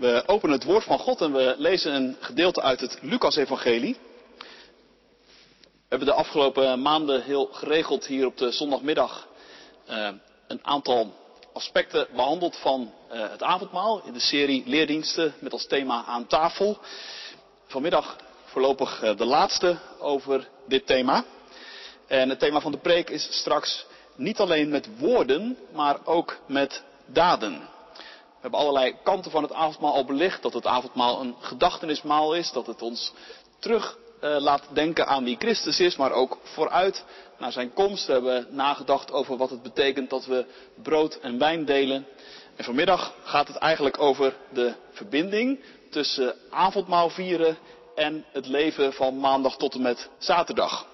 We openen het woord van God en we lezen een gedeelte uit het Lucas-evangelie. We hebben de afgelopen maanden heel geregeld hier op de zondagmiddag uh, een aantal aspecten behandeld van uh, het avondmaal in de serie leerdiensten met als thema aan tafel. Vanmiddag voorlopig uh, de laatste over dit thema. En het thema van de preek is straks niet alleen met woorden, maar ook met daden. We hebben allerlei kanten van het avondmaal al belicht. Dat het avondmaal een gedachtenismaal is. Dat het ons terug uh, laat denken aan wie Christus is. Maar ook vooruit naar zijn komst. We hebben nagedacht over wat het betekent dat we brood en wijn delen. En vanmiddag gaat het eigenlijk over de verbinding tussen avondmaal vieren en het leven van maandag tot en met zaterdag.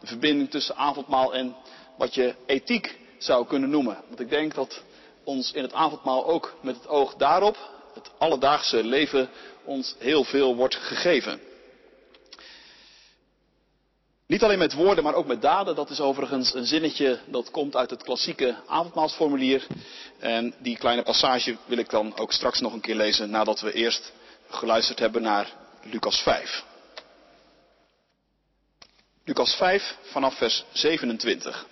De verbinding tussen avondmaal en wat je ethiek zou kunnen noemen. Want ik denk dat ons in het avondmaal ook met het oog daarop, het alledaagse leven, ons heel veel wordt gegeven. Niet alleen met woorden, maar ook met daden. Dat is overigens een zinnetje dat komt uit het klassieke avondmaalsformulier. En die kleine passage wil ik dan ook straks nog een keer lezen nadat we eerst geluisterd hebben naar Lucas 5. Lucas 5 vanaf vers 27.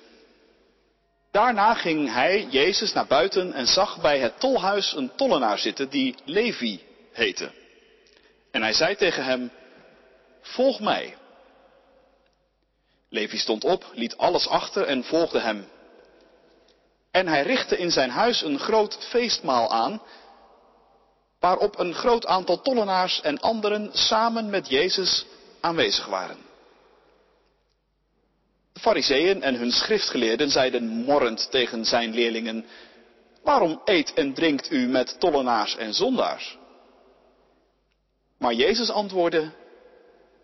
Daarna ging hij, Jezus, naar buiten en zag bij het tolhuis een tollenaar zitten die Levi heette. En hij zei tegen hem, volg mij. Levi stond op, liet alles achter en volgde hem. En hij richtte in zijn huis een groot feestmaal aan, waarop een groot aantal tollenaars en anderen samen met Jezus aanwezig waren. De fariseeën en hun schriftgeleerden zeiden morrend tegen zijn leerlingen, waarom eet en drinkt u met tollenaars en zondaars? Maar Jezus antwoordde,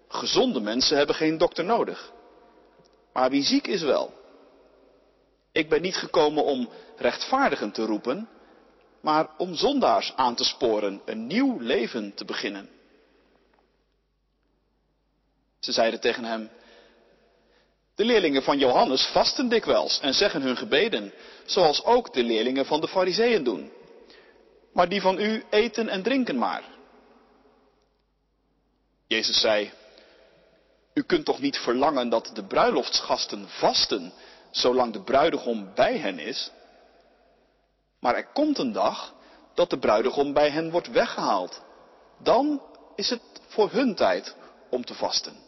gezonde mensen hebben geen dokter nodig, maar wie ziek is wel. Ik ben niet gekomen om rechtvaardigen te roepen, maar om zondaars aan te sporen een nieuw leven te beginnen. Ze zeiden tegen hem, de leerlingen van Johannes vasten dikwijls en zeggen hun gebeden, zoals ook de leerlingen van de Fariseeën doen. Maar die van u eten en drinken maar. Jezus zei, u kunt toch niet verlangen dat de bruiloftsgasten vasten, zolang de bruidegom bij hen is? Maar er komt een dag dat de bruidegom bij hen wordt weggehaald. Dan is het voor hun tijd om te vasten.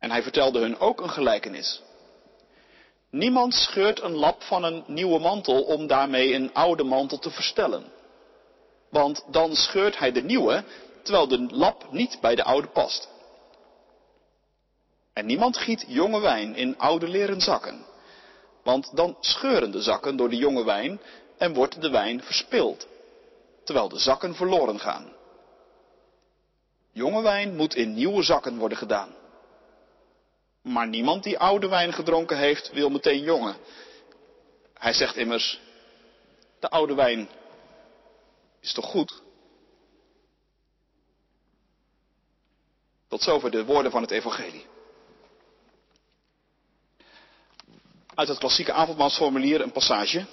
En hij vertelde hun ook een gelijkenis. Niemand scheurt een lap van een nieuwe mantel om daarmee een oude mantel te verstellen. Want dan scheurt hij de nieuwe, terwijl de lap niet bij de oude past. En niemand giet jonge wijn in oude leren zakken. Want dan scheuren de zakken door de jonge wijn en wordt de wijn verspild, terwijl de zakken verloren gaan. Jonge wijn moet in nieuwe zakken worden gedaan. Maar niemand die oude wijn gedronken heeft, wil meteen jonge. Hij zegt immers, de oude wijn is toch goed? Tot zover de woorden van het evangelie. Uit het klassieke avondmaalsformulier een passage.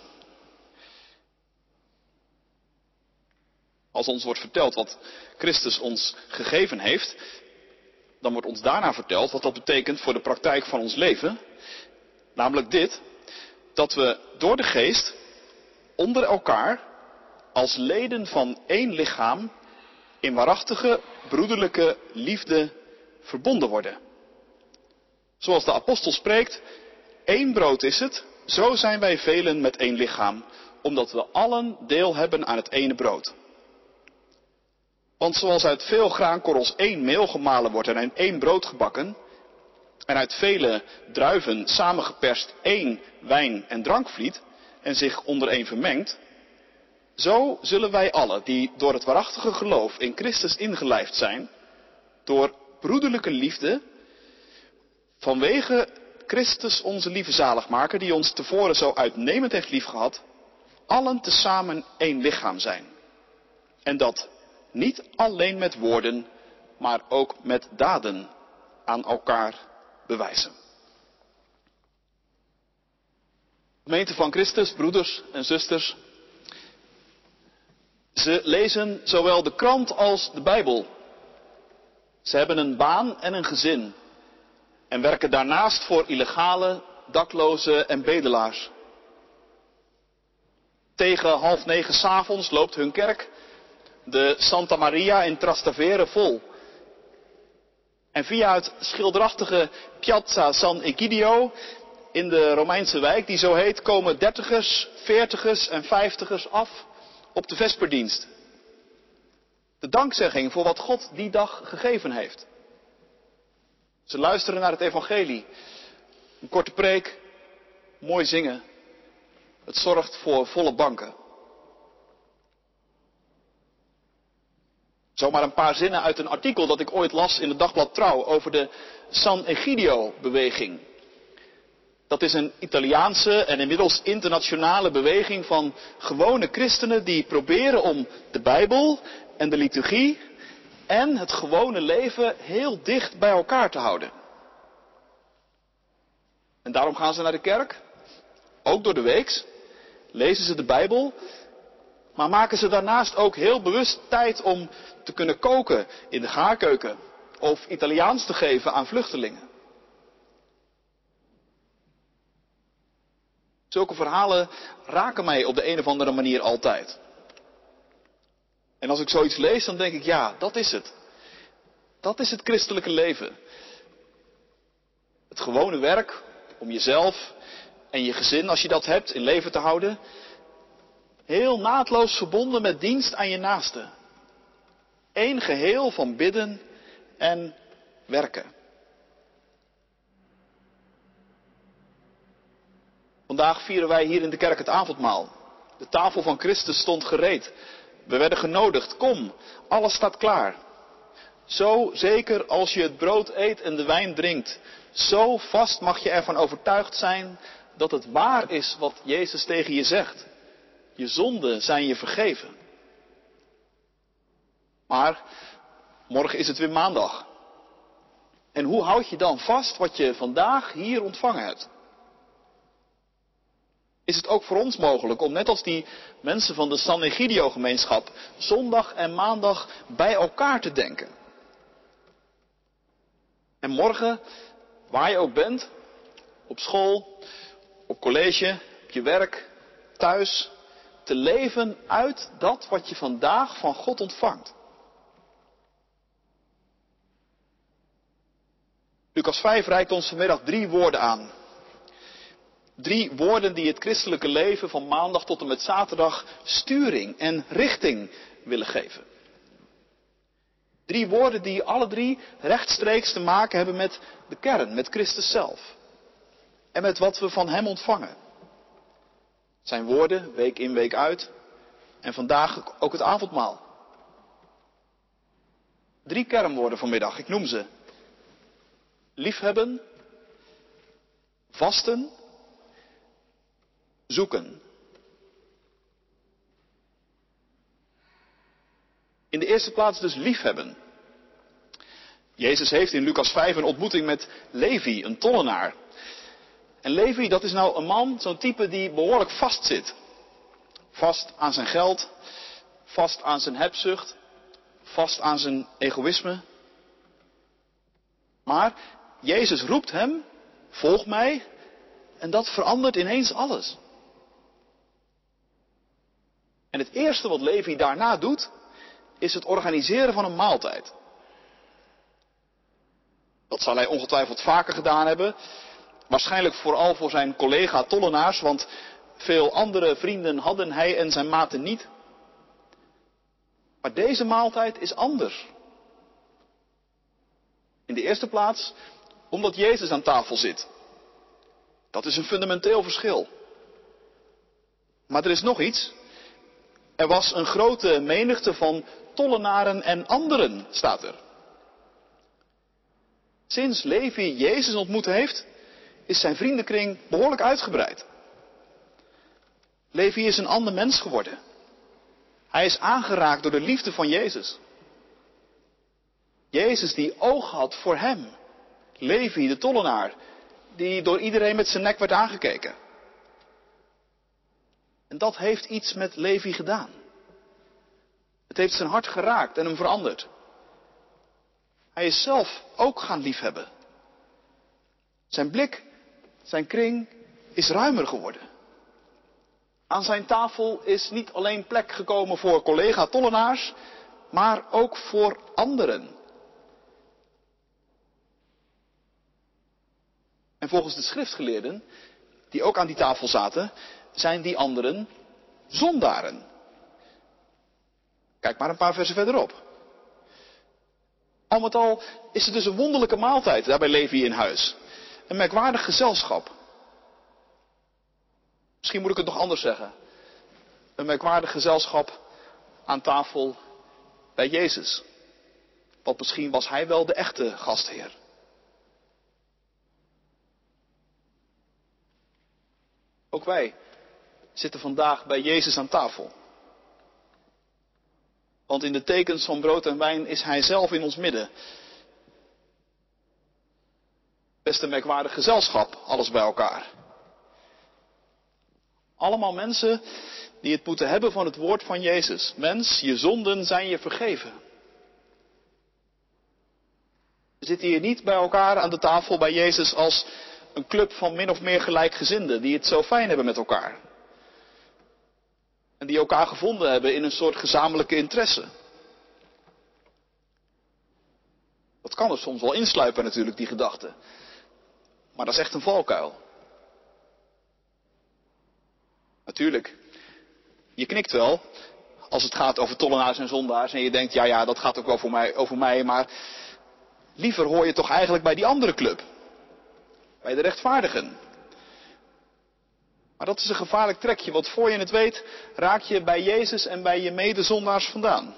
Als ons wordt verteld wat Christus ons gegeven heeft, dan wordt ons daarna verteld wat dat betekent voor de praktijk van ons leven. Namelijk dit, dat we door de geest onder elkaar als leden van één lichaam in waarachtige broederlijke liefde verbonden worden. Zoals de apostel spreekt, één brood is het, zo zijn wij velen met één lichaam, omdat we allen deel hebben aan het ene brood. Want zoals uit veel graankorrels één meel gemalen wordt en één brood gebakken, en uit vele druiven samengeperst één wijn- en drankvliet, en zich onder één vermengt, zo zullen wij allen, die door het waarachtige geloof in Christus ingelijfd zijn, door broederlijke liefde, vanwege Christus onze lieve zaligmaker, die ons tevoren zo uitnemend heeft liefgehad, allen tezamen één lichaam zijn. En dat niet alleen met woorden, maar ook met daden aan elkaar bewijzen. Gemeente van Christus, broeders en zusters. Ze lezen zowel de krant als de Bijbel. Ze hebben een baan en een gezin en werken daarnaast voor illegale, daklozen en bedelaars. Tegen half negen s'avonds loopt hun kerk, de Santa Maria in Trastevere, vol. En via het schilderachtige Piazza San Egidio in de Romeinse wijk, die zo heet, komen dertigers, veertigers en vijftigers af op de vesperdienst. De dankzegging voor wat God die dag gegeven heeft. Ze luisteren naar het evangelie. Een korte preek, mooi zingen. Het zorgt voor volle banken. Zomaar een paar zinnen uit een artikel dat ik ooit las in het dagblad Trouw over de San Egidio-beweging. Dat is een Italiaanse en inmiddels internationale beweging van gewone christenen die proberen om de Bijbel en de liturgie en het gewone leven heel dicht bij elkaar te houden. En daarom gaan ze naar de kerk, ook door de weeks, lezen ze de Bijbel, maar maken ze daarnaast ook heel bewust tijd om te kunnen koken in de gaarkeuken of Italiaans te geven aan vluchtelingen. Zulke verhalen raken mij op de een of andere manier altijd. En als ik zoiets lees, dan denk ik, ja, dat is het. Dat is het christelijke leven. Het gewone werk om jezelf en je gezin, als je dat hebt, in leven te houden. Heel naadloos verbonden met dienst aan je naaste. Eén geheel van bidden en werken. Vandaag vieren wij hier in de kerk het avondmaal. De tafel van Christus stond gereed. We werden genodigd. Kom, alles staat klaar. Zo zeker als je het brood eet en de wijn drinkt, zo vast mag je ervan overtuigd zijn dat het waar is wat Jezus tegen je zegt. Je zonden zijn je vergeven. Maar morgen is het weer maandag. En hoe houd je dan vast wat je vandaag hier ontvangen hebt? is het ook voor ons mogelijk om net als die mensen van de San Egidio gemeenschap zondag en maandag bij elkaar te denken. En morgen, waar je ook bent, op school, op college, op je werk, thuis, te leven uit dat wat je vandaag van God ontvangt. Lucas 5 reikt ons vanmiddag drie woorden aan Drie woorden die het christelijke leven van maandag tot en met zaterdag sturing en richting willen geven. Drie woorden die alle drie rechtstreeks te maken hebben met de kern, met Christus zelf. En met wat we van Hem ontvangen. Zijn woorden, week in, week uit. En vandaag ook het avondmaal. Drie kernwoorden vanmiddag, ik noem ze. Liefhebben, vasten zoeken. In de eerste plaats dus liefhebben. Jezus heeft in Lucas 5 een ontmoeting met Levi, een tollenaar. En Levi, dat is nou een man, zo'n type die behoorlijk vast zit. Vast aan zijn geld, vast aan zijn hebzucht, vast aan zijn egoïsme. Maar Jezus roept hem, volg mij, en dat verandert ineens alles. En het eerste wat Levi daarna doet, is het organiseren van een maaltijd. Dat zal hij ongetwijfeld vaker gedaan hebben. Waarschijnlijk vooral voor zijn collega tollenaars, want veel andere vrienden hadden hij en zijn maten niet. Maar deze maaltijd is anders. In de eerste plaats omdat Jezus aan tafel zit. Dat is een fundamenteel verschil. Maar er is nog iets. Er was een grote menigte van tollenaren en anderen, staat er. Sinds Levi Jezus ontmoet heeft, is zijn vriendenkring behoorlijk uitgebreid. Levi is een ander mens geworden. Hij is aangeraakt door de liefde van Jezus. Jezus die oog had voor hem. Levi, de tollenaar, die door iedereen met zijn nek werd aangekeken. En dat heeft iets met Levi gedaan. Het heeft zijn hart geraakt en hem veranderd. Hij is zelf ook gaan liefhebben. Zijn blik, zijn kring is ruimer geworden. Aan zijn tafel is niet alleen plek gekomen voor collega-tollenaars, maar ook voor anderen. En volgens de schriftgeleerden, die ook aan die tafel zaten, zijn die anderen zondaren. Kijk maar een paar versen verderop. Al met al is het dus een wonderlijke maaltijd daar bij Levi in huis. Een merkwaardig gezelschap. Misschien moet ik het nog anders zeggen. Een merkwaardig gezelschap aan tafel bij Jezus. Want misschien was hij wel de echte gastheer. Ook wij zitten vandaag bij Jezus aan tafel. Want in de tekens van brood en wijn is Hij zelf in ons midden. Best een merkwaardig gezelschap, alles bij elkaar. Allemaal mensen die het moeten hebben van het woord van Jezus. Mens, je zonden zijn je vergeven. We zitten hier niet bij elkaar aan de tafel bij Jezus als een club van min of meer gelijkgezinden die het zo fijn hebben met elkaar. En die elkaar gevonden hebben in een soort gezamenlijke interesse. Dat kan er soms wel insluipen natuurlijk, die gedachte. Maar dat is echt een valkuil. Natuurlijk, je knikt wel als het gaat over tollenaars en zondaars en je denkt, ja ja, dat gaat ook wel voor mij, over mij, maar liever hoor je toch eigenlijk bij die andere club. Bij de rechtvaardigen. Maar dat is een gevaarlijk trekje, want voor je het weet raak je bij Jezus en bij je medezondaars vandaan.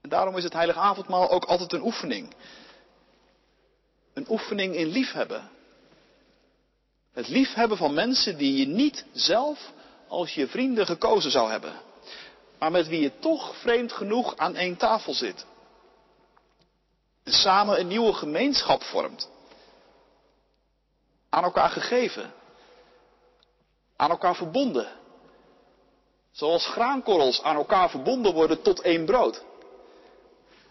En daarom is het heilige avondmaal ook altijd een oefening. Oefening in liefhebben. Het liefhebben van mensen die je niet zelf als je vrienden gekozen zou hebben. Maar met wie je toch vreemd genoeg aan één tafel zit. En samen een nieuwe gemeenschap vormt aan elkaar gegeven, aan elkaar verbonden. Zoals graankorrels aan elkaar verbonden worden tot één brood.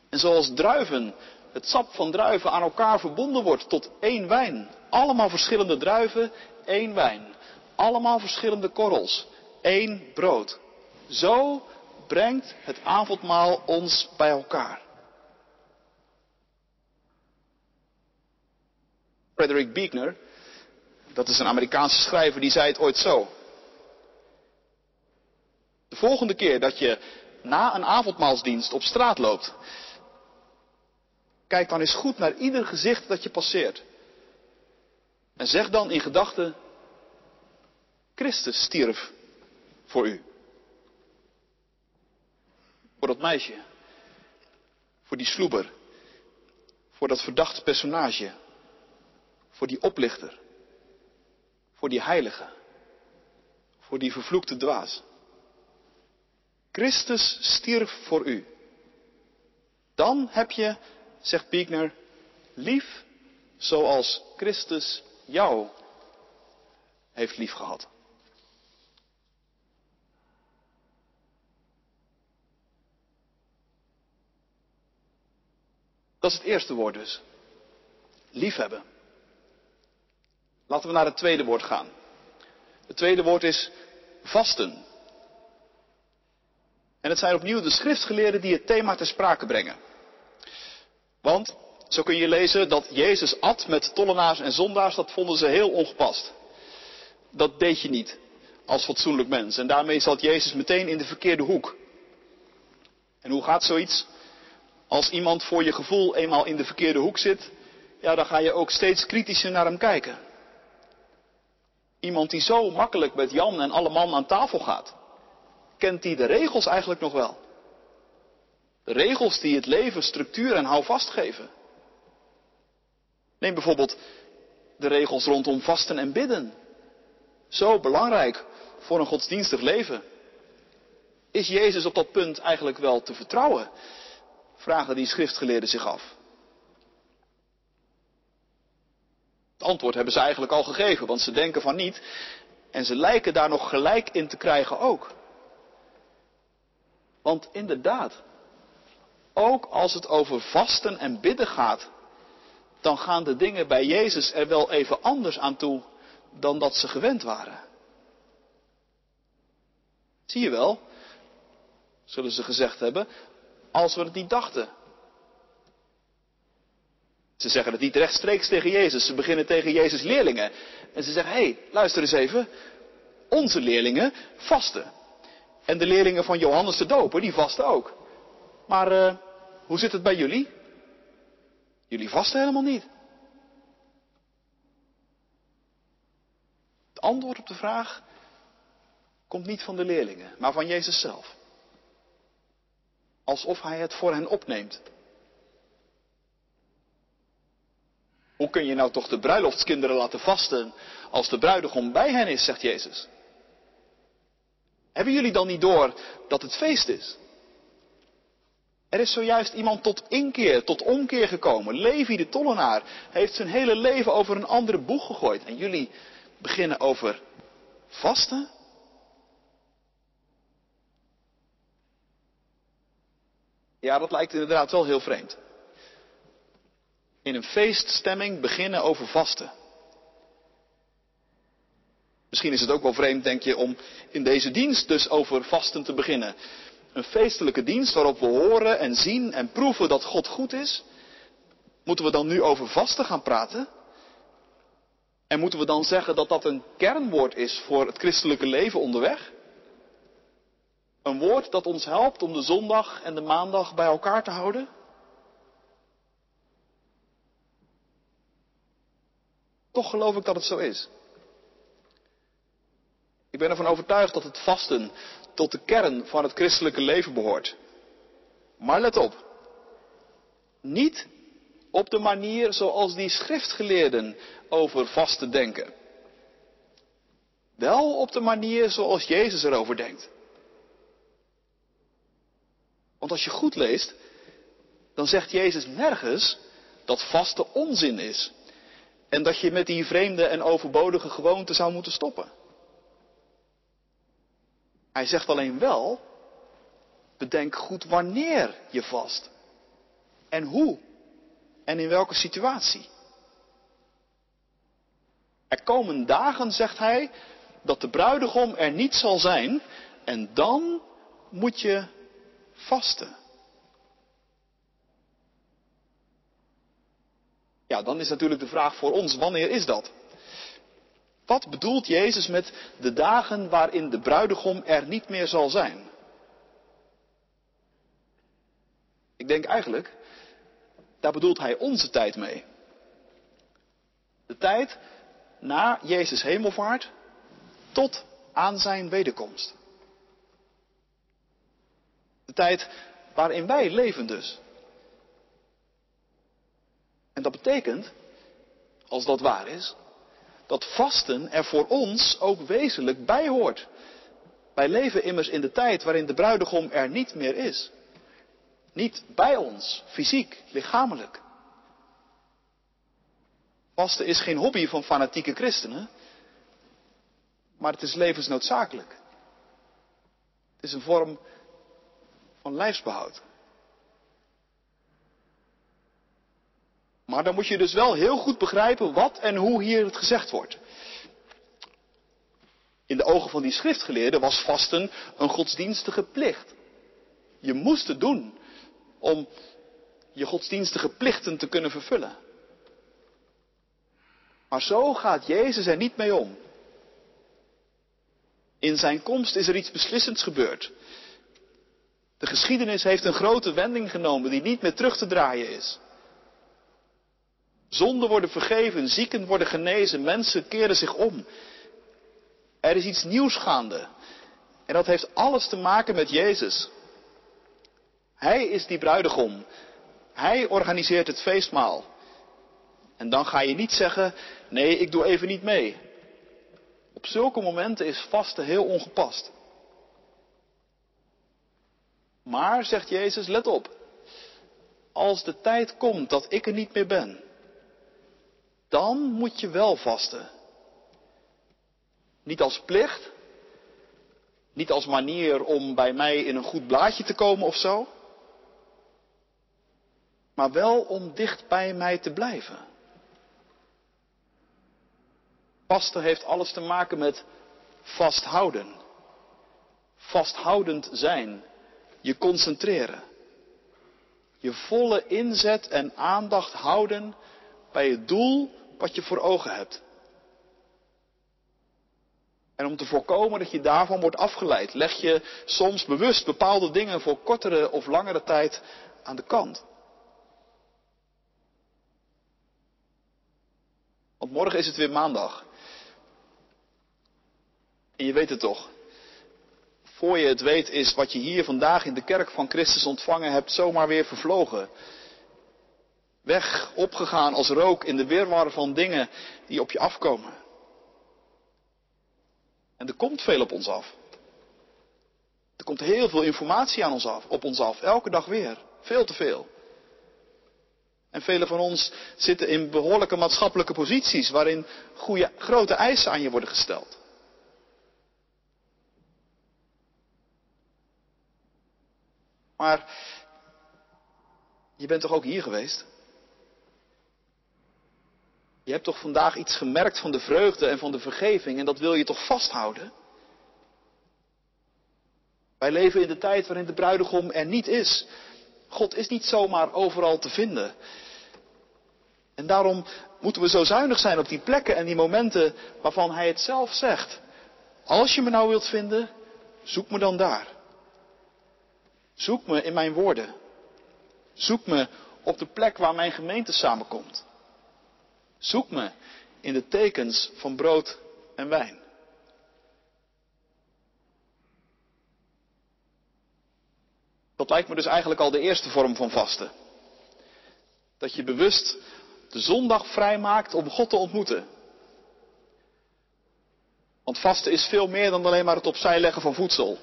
En zoals druiven, het sap van druiven aan elkaar verbonden wordt tot één wijn. Allemaal verschillende druiven, één wijn. Allemaal verschillende korrels, één brood. Zo brengt het avondmaal ons bij elkaar. Frederick Buechner, dat is een Amerikaanse schrijver, die zei het ooit zo. De volgende keer dat je na een avondmaalsdienst op straat loopt, kijk dan eens goed naar ieder gezicht dat je passeert. En zeg dan in gedachten, Christus stierf voor u. Voor dat meisje. Voor die sloeber. Voor dat verdachte personage. Voor die oplichter voor die heilige, voor die vervloekte dwaas. Christus stierf voor u. Dan heb je, zegt Piekner, lief zoals Christus jou heeft lief gehad. Dat is het eerste woord dus. Liefhebben. Laten we naar het tweede woord gaan. Het tweede woord is vasten. En het zijn opnieuw de schriftgeleerden die het thema ter sprake brengen. Want, zo kun je lezen dat Jezus at met tollenaars en zondaars, dat vonden ze heel ongepast. Dat deed je niet als fatsoenlijk mens. En daarmee zat Jezus meteen in de verkeerde hoek. En hoe gaat zoiets? Als iemand voor je gevoel eenmaal in de verkeerde hoek zit, ja, dan ga je ook steeds kritischer naar hem kijken. Iemand die zo makkelijk met Jan en alle man aan tafel gaat. Kent die de regels eigenlijk nog wel? Regels die het leven structuur en houvast geven. Neem bijvoorbeeld de regels rondom vasten en bidden. Zo belangrijk voor een godsdienstig leven. Is Jezus op dat punt eigenlijk wel te vertrouwen? Vragen die schriftgeleerden zich af. Het antwoord hebben ze eigenlijk al gegeven, want ze denken van niet. En ze lijken daar nog gelijk in te krijgen ook. Want inderdaad, ook als het over vasten en bidden gaat, dan gaan de dingen bij Jezus er wel even anders aan toe dan dat ze gewend waren. Zie je wel, zullen ze gezegd hebben, als we het niet dachten. Ze zeggen het niet rechtstreeks tegen Jezus, ze beginnen tegen Jezus leerlingen. En ze zeggen, hé, hey, luister eens even, onze leerlingen vasten. En de leerlingen van Johannes de Doper, die vasten ook. Maar uh, hoe zit het bij jullie? Jullie vasten helemaal niet. Het antwoord op de vraag komt niet van de leerlingen, maar van Jezus zelf. Alsof hij het voor hen opneemt. Hoe kun je nou toch de bruiloftskinderen laten vasten als de bruidegom bij hen is, zegt Jezus. Hebben jullie dan niet door dat het feest is? Er is zojuist iemand tot inkeer, tot omkeer gekomen. Levi de tollenaar heeft zijn hele leven over een andere boeg gegooid. En jullie beginnen over vasten? Ja, dat lijkt inderdaad wel heel vreemd. In een feeststemming beginnen over vasten. Misschien is het ook wel vreemd, denk je, om in deze dienst dus over vasten te beginnen. Een feestelijke dienst waarop we horen en zien en proeven dat God goed is. Moeten we dan nu over vasten gaan praten? En moeten we dan zeggen dat dat een kernwoord is voor het christelijke leven onderweg? Een woord dat ons helpt om de zondag en de maandag bij elkaar te houden? Toch geloof ik dat het zo is. Ik ben ervan overtuigd dat het vasten tot de kern van het christelijke leven behoort. Maar let op. Niet op de manier zoals die schriftgeleerden over vasten denken. Wel op de manier zoals Jezus erover denkt. Want als je goed leest, dan zegt Jezus nergens dat vasten onzin is. En dat je met die vreemde en overbodige gewoonte zou moeten stoppen. Hij zegt alleen wel, bedenk goed wanneer je vast. En hoe. En in welke situatie. Er komen dagen, zegt hij, dat de bruidegom er niet zal zijn. En dan moet je vasten. Ja, dan is natuurlijk de vraag voor ons, wanneer is dat? Wat bedoelt Jezus met de dagen waarin de bruidegom er niet meer zal zijn? Ik denk eigenlijk, daar bedoelt hij onze tijd mee. De tijd na Jezus hemelvaart tot aan zijn wederkomst. De tijd waarin wij leven dus. En dat betekent, als dat waar is, dat vasten er voor ons ook wezenlijk bij hoort. Wij leven immers in de tijd waarin de bruidegom er niet meer is. Niet bij ons, fysiek, lichamelijk. Vasten is geen hobby van fanatieke christenen, maar het is levensnoodzakelijk. Het is een vorm van lijfsbehoud. Maar dan moet je dus wel heel goed begrijpen wat en hoe hier het gezegd wordt. In de ogen van die schriftgeleerden was vasten een godsdienstige plicht. Je moest het doen om je godsdienstige plichten te kunnen vervullen. Maar zo gaat Jezus er niet mee om. In zijn komst is er iets beslissends gebeurd. De geschiedenis heeft een grote wending genomen die niet meer terug te draaien is. Zonden worden vergeven, zieken worden genezen, mensen keren zich om. Er is iets nieuws gaande. En dat heeft alles te maken met Jezus. Hij is die bruidegom. Hij organiseert het feestmaal. En dan ga je niet zeggen, nee, ik doe even niet mee. Op zulke momenten is vasten heel ongepast. Maar, zegt Jezus, let op. Als de tijd komt dat ik er niet meer ben, dan moet je wel vasten. Niet als plicht, Niet als manier om bij mij in een goed blaadje te komen of zo. Maar wel om dicht bij mij te blijven. Vasten heeft alles te maken met vasthouden. Vasthoudend zijn. Je concentreren. Je volle inzet en aandacht houden bij het doel wat je voor ogen hebt. En om te voorkomen dat je daarvan wordt afgeleid, leg je soms bewust bepaalde dingen voor kortere of langere tijd aan de kant. Want morgen is het weer maandag. En je weet het toch. Voor je het weet is wat je hier vandaag in de kerk van Christus ontvangen hebt zomaar weer vervlogen. Weg, opgegaan als rook in de wirwar van dingen die op je afkomen. En er komt veel op ons af. Er komt heel veel informatie aan ons af, op ons af, elke dag weer. Veel te veel. En velen van ons zitten in behoorlijke maatschappelijke posities waarin goede, grote eisen aan je worden gesteld. Maar je bent toch ook hier geweest? Je hebt toch vandaag iets gemerkt van de vreugde en van de vergeving en dat wil je toch vasthouden? Wij leven in de tijd waarin de bruidegom er niet is. God is niet zomaar overal te vinden. En daarom moeten we zo zuinig zijn op die plekken en die momenten waarvan Hij het zelf zegt. Als je me nou wilt vinden, zoek me dan daar. Zoek me in mijn woorden. Zoek me op de plek waar mijn gemeente samenkomt. Zoek me in de tekens van brood en wijn. Dat lijkt me dus eigenlijk al de eerste vorm van vasten. Dat je bewust de zondag vrijmaakt om God te ontmoeten. Want vasten is veel meer dan alleen maar het opzij leggen van voedsel.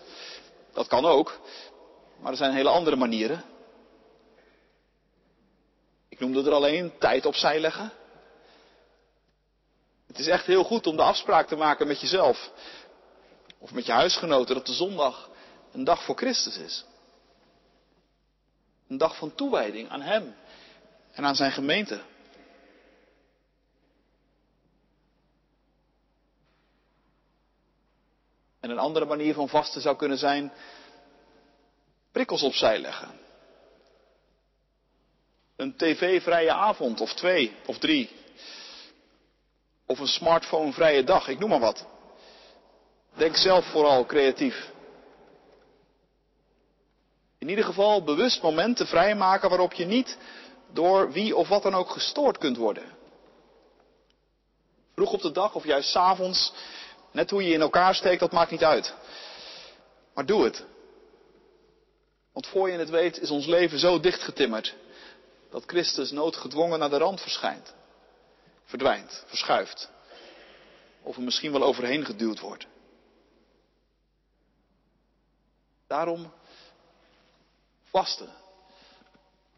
Dat kan ook, maar er zijn hele andere manieren. Ik noemde er alleen tijd opzij leggen. Het is echt heel goed om de afspraak te maken met jezelf. Of met je huisgenoten dat de zondag een dag voor Christus is. Een dag van toewijding aan Hem en aan Zijn gemeente. En een andere manier van vasten zou kunnen zijn prikkels opzij leggen. Een tv-vrije avond of twee of drie. Of een smartphone-vrije dag, ik noem maar wat. Denk zelf vooral creatief. In ieder geval bewust momenten vrijmaken waarop je niet door wie of wat dan ook gestoord kunt worden. Vroeg op de dag of juist s avonds, net hoe je in elkaar steekt, dat maakt niet uit. Maar doe het. Want voor je het weet is ons leven zo dichtgetimmerd dat Christus noodgedwongen naar de rand verschijnt. Verdwijnt, verschuift. Of er misschien wel overheen geduwd wordt. Daarom vasten.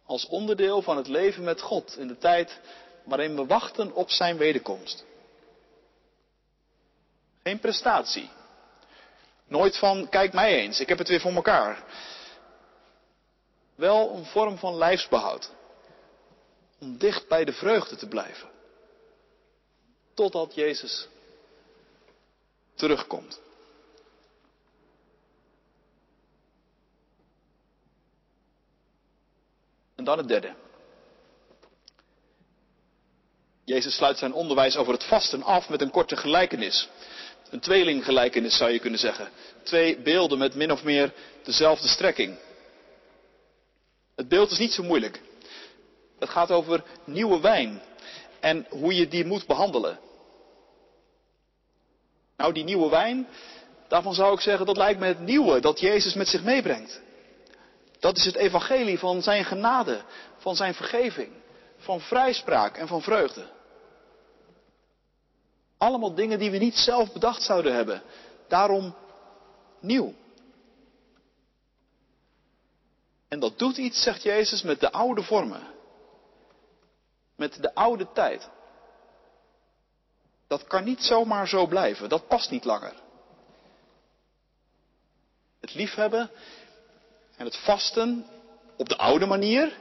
Als onderdeel van het leven met God in de tijd waarin we wachten op zijn wederkomst. Geen prestatie. Nooit van, kijk mij eens, ik heb het weer voor elkaar. Wel een vorm van lijfsbehoud. Om dicht bij de vreugde te blijven. Totdat Jezus terugkomt. En dan het derde. Jezus sluit zijn onderwijs over het vasten af met een korte gelijkenis. Een tweelinggelijkenis zou je kunnen zeggen. Twee beelden met min of meer dezelfde strekking. Het beeld is niet zo moeilijk. Het gaat over nieuwe wijn en hoe je die moet behandelen. Nou, die nieuwe wijn, daarvan zou ik zeggen, dat lijkt me het nieuwe dat Jezus met zich meebrengt. Dat is het evangelie van zijn genade, van zijn vergeving, van vrijspraak en van vreugde. Allemaal dingen die we niet zelf bedacht zouden hebben. Daarom nieuw. En dat doet iets, zegt Jezus, met de oude vormen. Met de oude tijd. Dat kan niet zomaar zo blijven. Dat past niet langer. liefhebben en het vasten op de oude manier.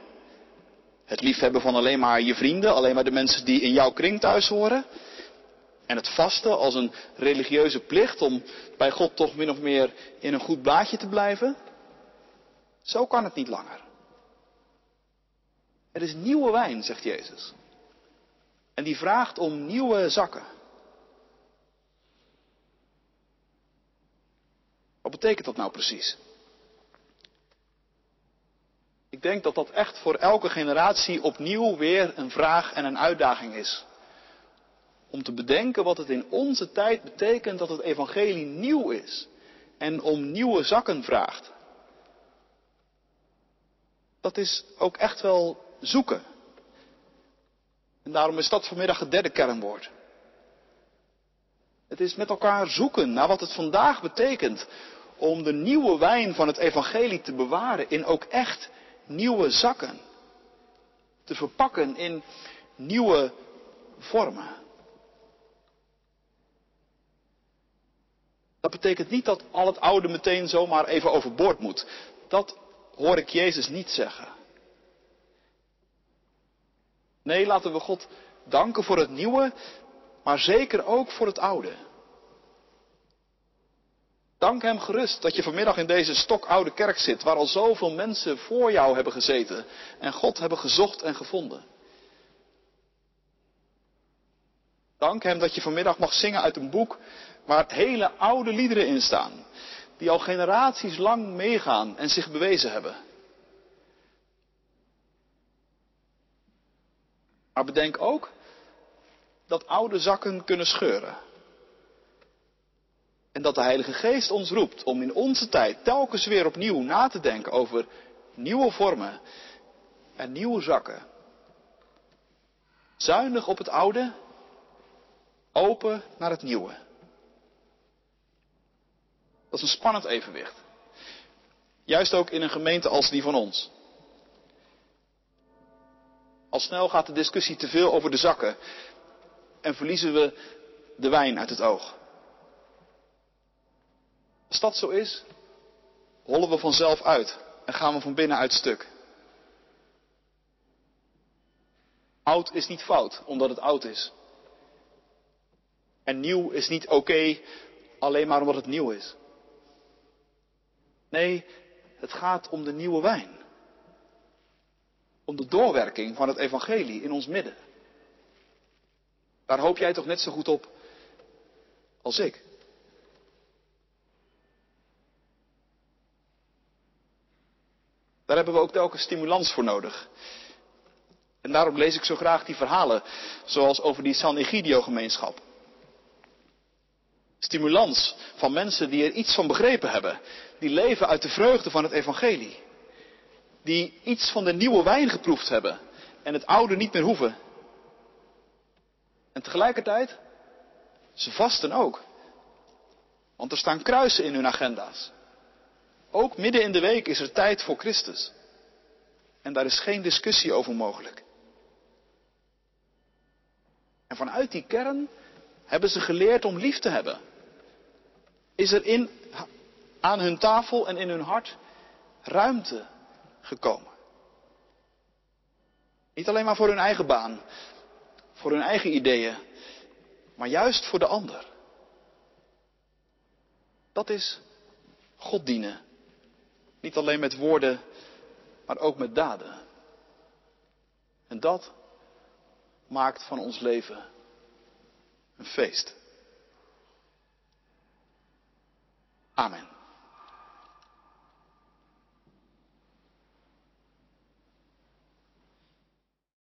Het liefhebben van alleen maar je vrienden, alleen maar de mensen die in jouw kring thuis horen. En het vasten als een religieuze plicht om bij God toch min of meer in een goed blaadje te blijven. Zo kan het niet langer. Er is nieuwe wijn, zegt Jezus. En die vraagt om nieuwe zakken. Wat betekent dat nou precies? Ik denk dat dat echt voor elke generatie opnieuw weer een vraag en een uitdaging is. Om te bedenken wat het in onze tijd betekent dat het evangelie nieuw is en om nieuwe zakken vraagt. Dat is ook echt wel zoeken. En daarom is dat vanmiddag het derde kernwoord. Het is met elkaar zoeken naar wat het vandaag betekent om de nieuwe wijn van het evangelie te bewaren in ook echt nieuwe zakken. Te verpakken in nieuwe vormen. Dat betekent niet dat al het oude meteen zomaar even overboord moet. Dat hoor ik Jezus niet zeggen. Nee, laten we God danken voor het nieuwe, maar zeker ook voor het oude. Dank Hem gerust dat je vanmiddag in deze stokoude kerk zit, waar al zoveel mensen voor jou hebben gezeten en God hebben gezocht en gevonden. Dank Hem dat je vanmiddag mag zingen uit een boek waar hele oude liederen in staan, die al generaties lang meegaan en zich bewezen hebben. Maar bedenk ook dat oude zakken kunnen scheuren. En dat de Heilige Geest ons roept om in onze tijd telkens weer opnieuw na te denken over nieuwe vormen en nieuwe zakken. Zuinig op het oude, open naar het nieuwe. Dat is een spannend evenwicht. Juist ook in een gemeente als die van ons. Al snel gaat de discussie te veel over de zakken en verliezen we de wijn uit het oog. Als dat zo is, hollen we vanzelf uit en gaan we van binnenuit stuk. Oud is niet fout, omdat het oud is. En nieuw is niet oké, alleen maar omdat het nieuw is. Nee, het gaat om de nieuwe wijn. Om de doorwerking van het evangelie in ons midden. Daar hoop jij toch net zo goed op als ik. Daar hebben we ook telkens stimulans voor nodig. En daarom lees ik zo graag die verhalen, zoals over die San Egidio gemeenschap. Stimulans van mensen die er iets van begrepen hebben, die leven uit de vreugde van het evangelie. Die iets van de nieuwe wijn geproefd hebben en het oude niet meer hoeven. En tegelijkertijd, ze vasten ook. Want er staan kruisen in hun agenda's. Ook midden in de week is er tijd voor Christus. En daar is geen discussie over mogelijk. En vanuit die kern hebben ze geleerd om lief te hebben. Is er in, aan hun tafel en in hun hart ruimte gekomen. Niet alleen maar voor hun eigen baan, voor hun eigen ideeën, maar juist voor de ander. Dat is God dienen. Niet alleen met woorden, maar ook met daden. En dat maakt van ons leven een feest. Amen.